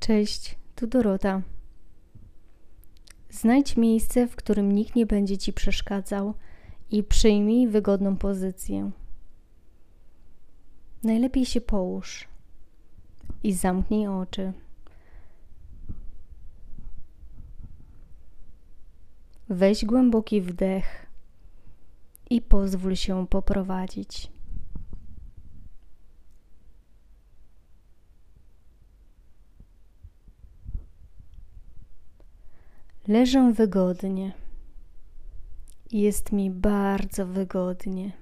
Cześć, tu Dorota. Znajdź miejsce, w którym nikt nie będzie ci przeszkadzał i przyjmij wygodną pozycję. Najlepiej się połóż i zamknij oczy. Weź głęboki wdech i pozwól się poprowadzić. Leżę wygodnie. Jest mi bardzo wygodnie.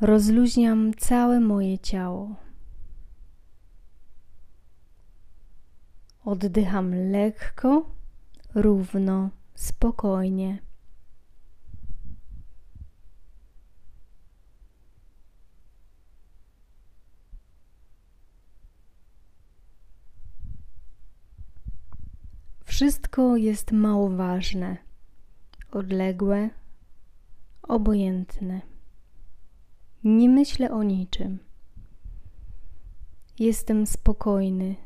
Rozluźniam całe moje ciało. Oddycham lekko, równo, spokojnie. Wszystko jest mało ważne, odległe, obojętne. Nie myślę o niczym. Jestem spokojny.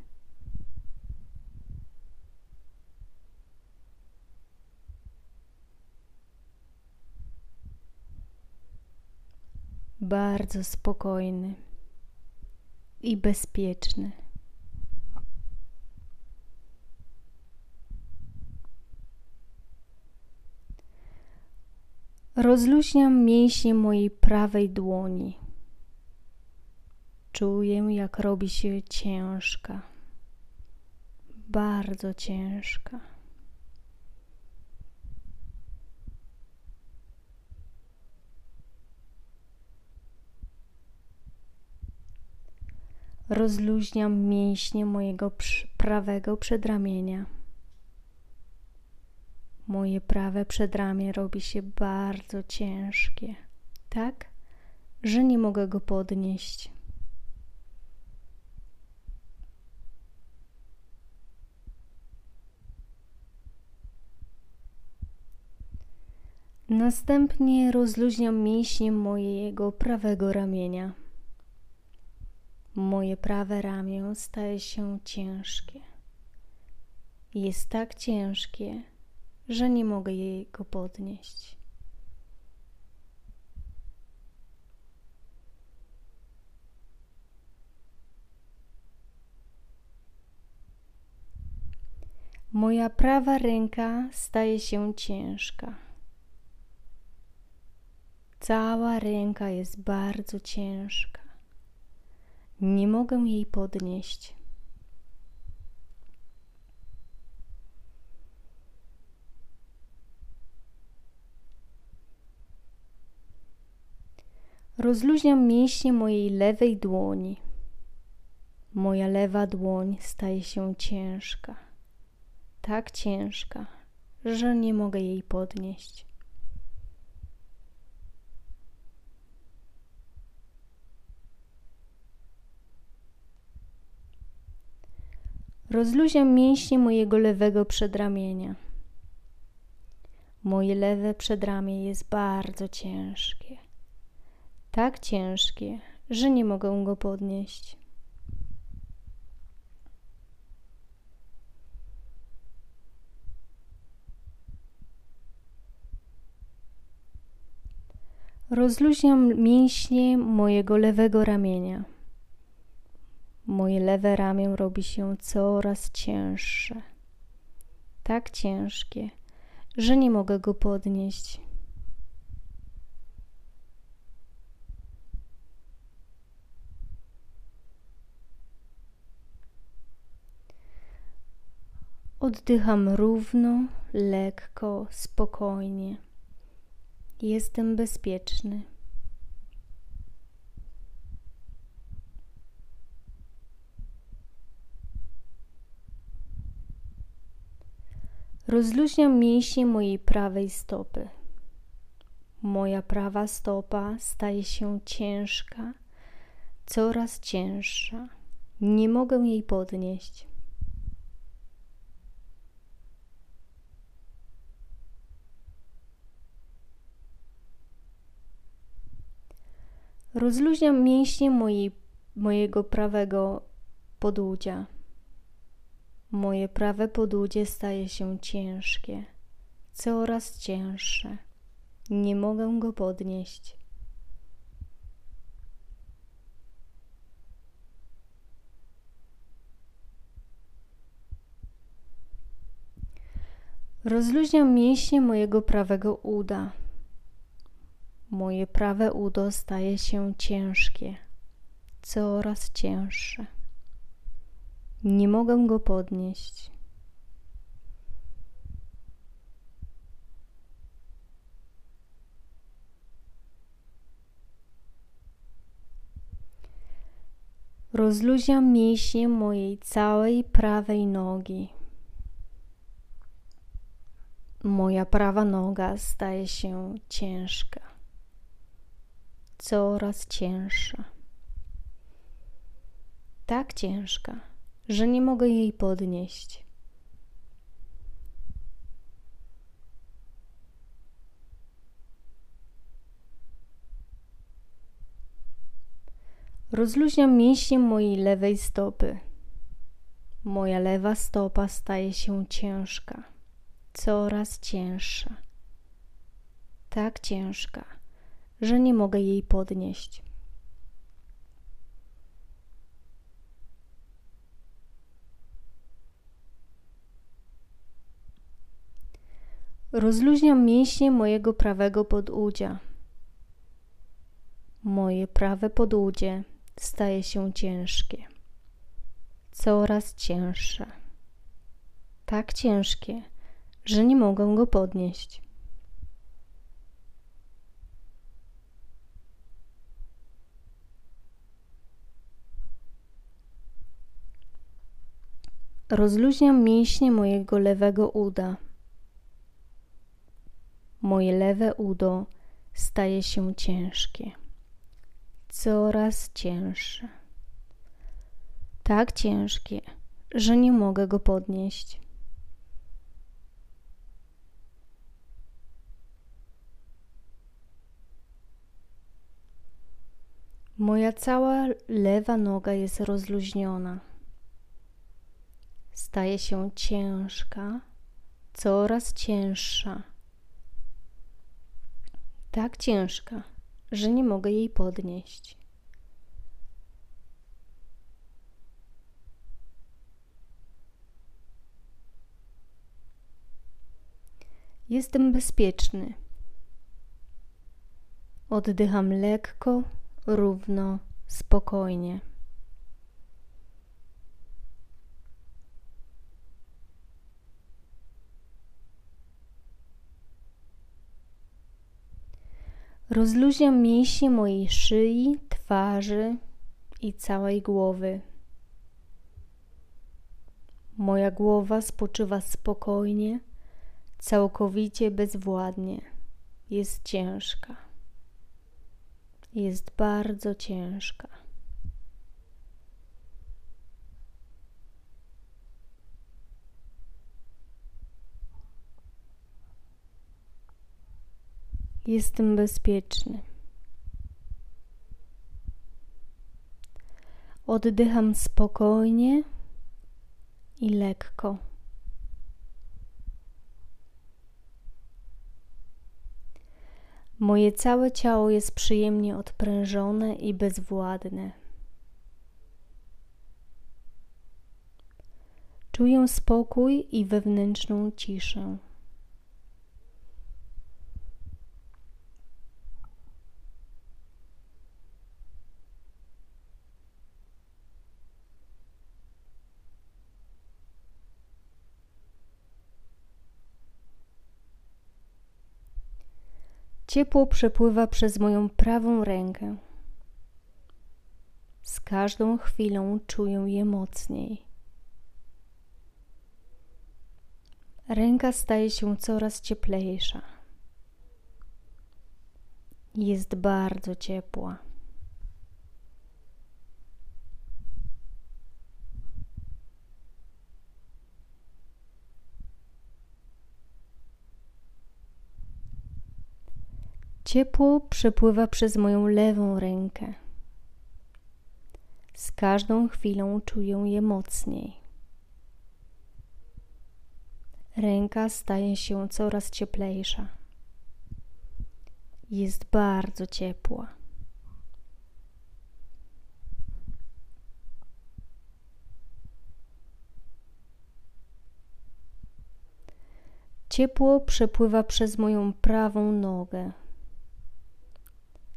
Bardzo spokojny i bezpieczny. Rozluźniam mięśnie mojej prawej dłoni. Czuję, jak robi się ciężka, bardzo ciężka. Rozluźniam mięśnie mojego prawego przedramienia. Moje prawe przedramię robi się bardzo ciężkie, tak, że nie mogę go podnieść. Następnie rozluźniam mięśnie mojego prawego ramienia. Moje prawe ramię staje się ciężkie. Jest tak ciężkie, że nie mogę jej go podnieść. Moja prawa ręka staje się ciężka. Cała ręka jest bardzo ciężka. Nie mogę jej podnieść. Rozluźniam mięśnie mojej lewej dłoni. Moja lewa dłoń staje się ciężka. Tak ciężka, że nie mogę jej podnieść. Rozluźniam mięśnie mojego lewego przedramienia. Moje lewe przedramię jest bardzo ciężkie tak ciężkie, że nie mogę go podnieść. Rozluźniam mięśnie mojego lewego ramienia. Moje lewe ramię robi się coraz cięższe. Tak ciężkie, że nie mogę go podnieść. Oddycham równo, lekko, spokojnie. Jestem bezpieczny. Rozluźniam mięśnie mojej prawej stopy. Moja prawa stopa staje się ciężka, coraz cięższa. Nie mogę jej podnieść. Rozluźniam mięśnie mojej mojego prawego podudzia. Moje prawe podudzie staje się ciężkie, coraz cięższe. Nie mogę go podnieść. Rozluźniam mięśnie mojego prawego uda. Moje prawe udo staje się ciężkie, coraz cięższe. Nie mogę go podnieść. Rozluźniam mięśnie mojej całej prawej nogi. Moja prawa noga staje się ciężka, coraz cięższa. Tak ciężka, że nie mogę jej podnieść. Rozluźniam mięśnie mojej lewej stopy. Moja lewa stopa staje się ciężka coraz cięższa. Tak ciężka, że nie mogę jej podnieść. Rozluźniam mięśnie mojego prawego podudzia. Moje prawe podudzie staje się ciężkie, coraz cięższe. Tak ciężkie, że nie mogę go podnieść. Rozluźniam mięśnie mojego lewego uda. Moje lewe udo staje się ciężkie, coraz cięższe. Tak ciężkie, że nie mogę go podnieść. Moja cała lewa noga jest rozluźniona. Staje się ciężka, coraz cięższa. Tak ciężka, że nie mogę jej podnieść. Jestem bezpieczny. Oddycham lekko równo, spokojnie. Rozluźniam mięśnie mojej szyi, twarzy i całej głowy. Moja głowa spoczywa spokojnie, całkowicie bezwładnie. Jest ciężka jest bardzo ciężka. Jestem bezpieczny. Oddycham spokojnie i lekko. Moje całe ciało jest przyjemnie odprężone i bezwładne. Czuję spokój i wewnętrzną ciszę. Ciepło przepływa przez moją prawą rękę. Z każdą chwilą czuję je mocniej. Ręka staje się coraz cieplejsza. Jest bardzo ciepła. Ciepło przepływa przez moją lewą rękę. Z każdą chwilą czuję je mocniej. Ręka staje się coraz cieplejsza. Jest bardzo ciepła. Ciepło przepływa przez moją prawą nogę.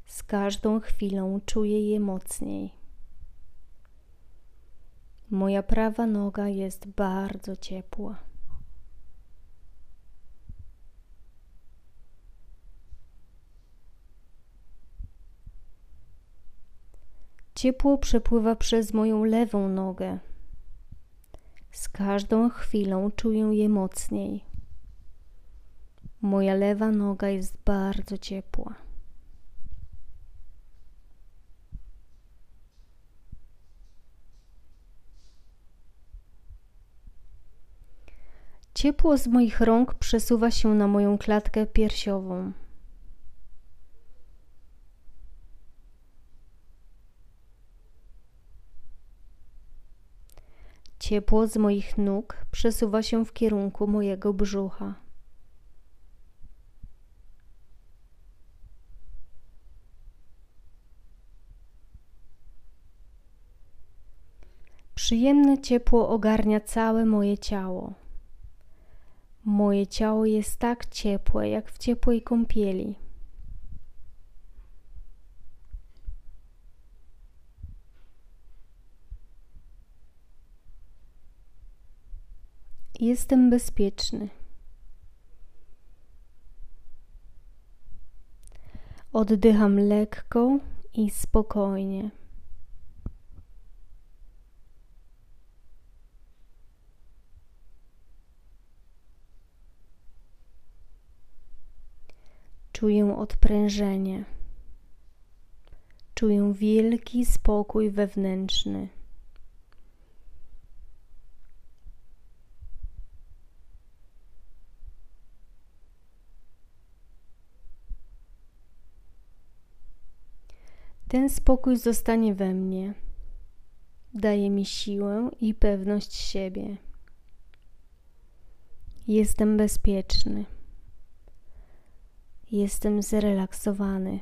Z każdą chwilą czuję je mocniej. Moja prawa noga jest bardzo ciepła. Ciepło przepływa przez moją lewą nogę. Z każdą chwilą czuję je mocniej. Moja lewa noga jest bardzo ciepła. Ciepło z moich rąk przesuwa się na moją klatkę piersiową. Ciepło z moich nóg przesuwa się w kierunku mojego brzucha. Przyjemne ciepło ogarnia całe moje ciało. Moje ciało jest tak ciepłe, jak w ciepłej kąpieli. Jestem bezpieczny. Oddycham lekko i spokojnie. Czuję odprężenie. Czuję wielki spokój wewnętrzny. Ten spokój zostanie we mnie. Daje mi siłę i pewność siebie. Jestem bezpieczny. Jestem zrelaksowany.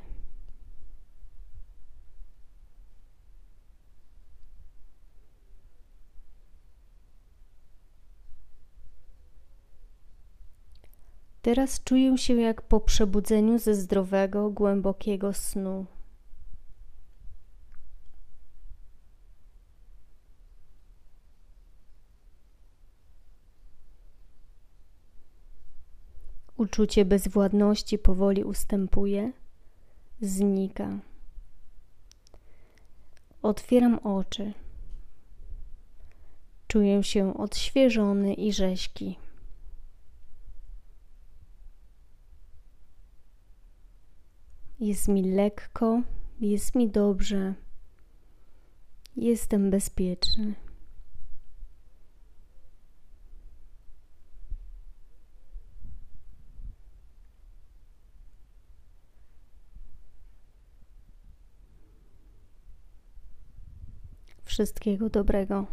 Teraz czuję się jak po przebudzeniu ze zdrowego, głębokiego snu. Uczucie bezwładności powoli ustępuje, znika. Otwieram oczy. Czuję się odświeżony i rzeźki. Jest mi lekko, jest mi dobrze, jestem bezpieczny. Wszystkiego dobrego.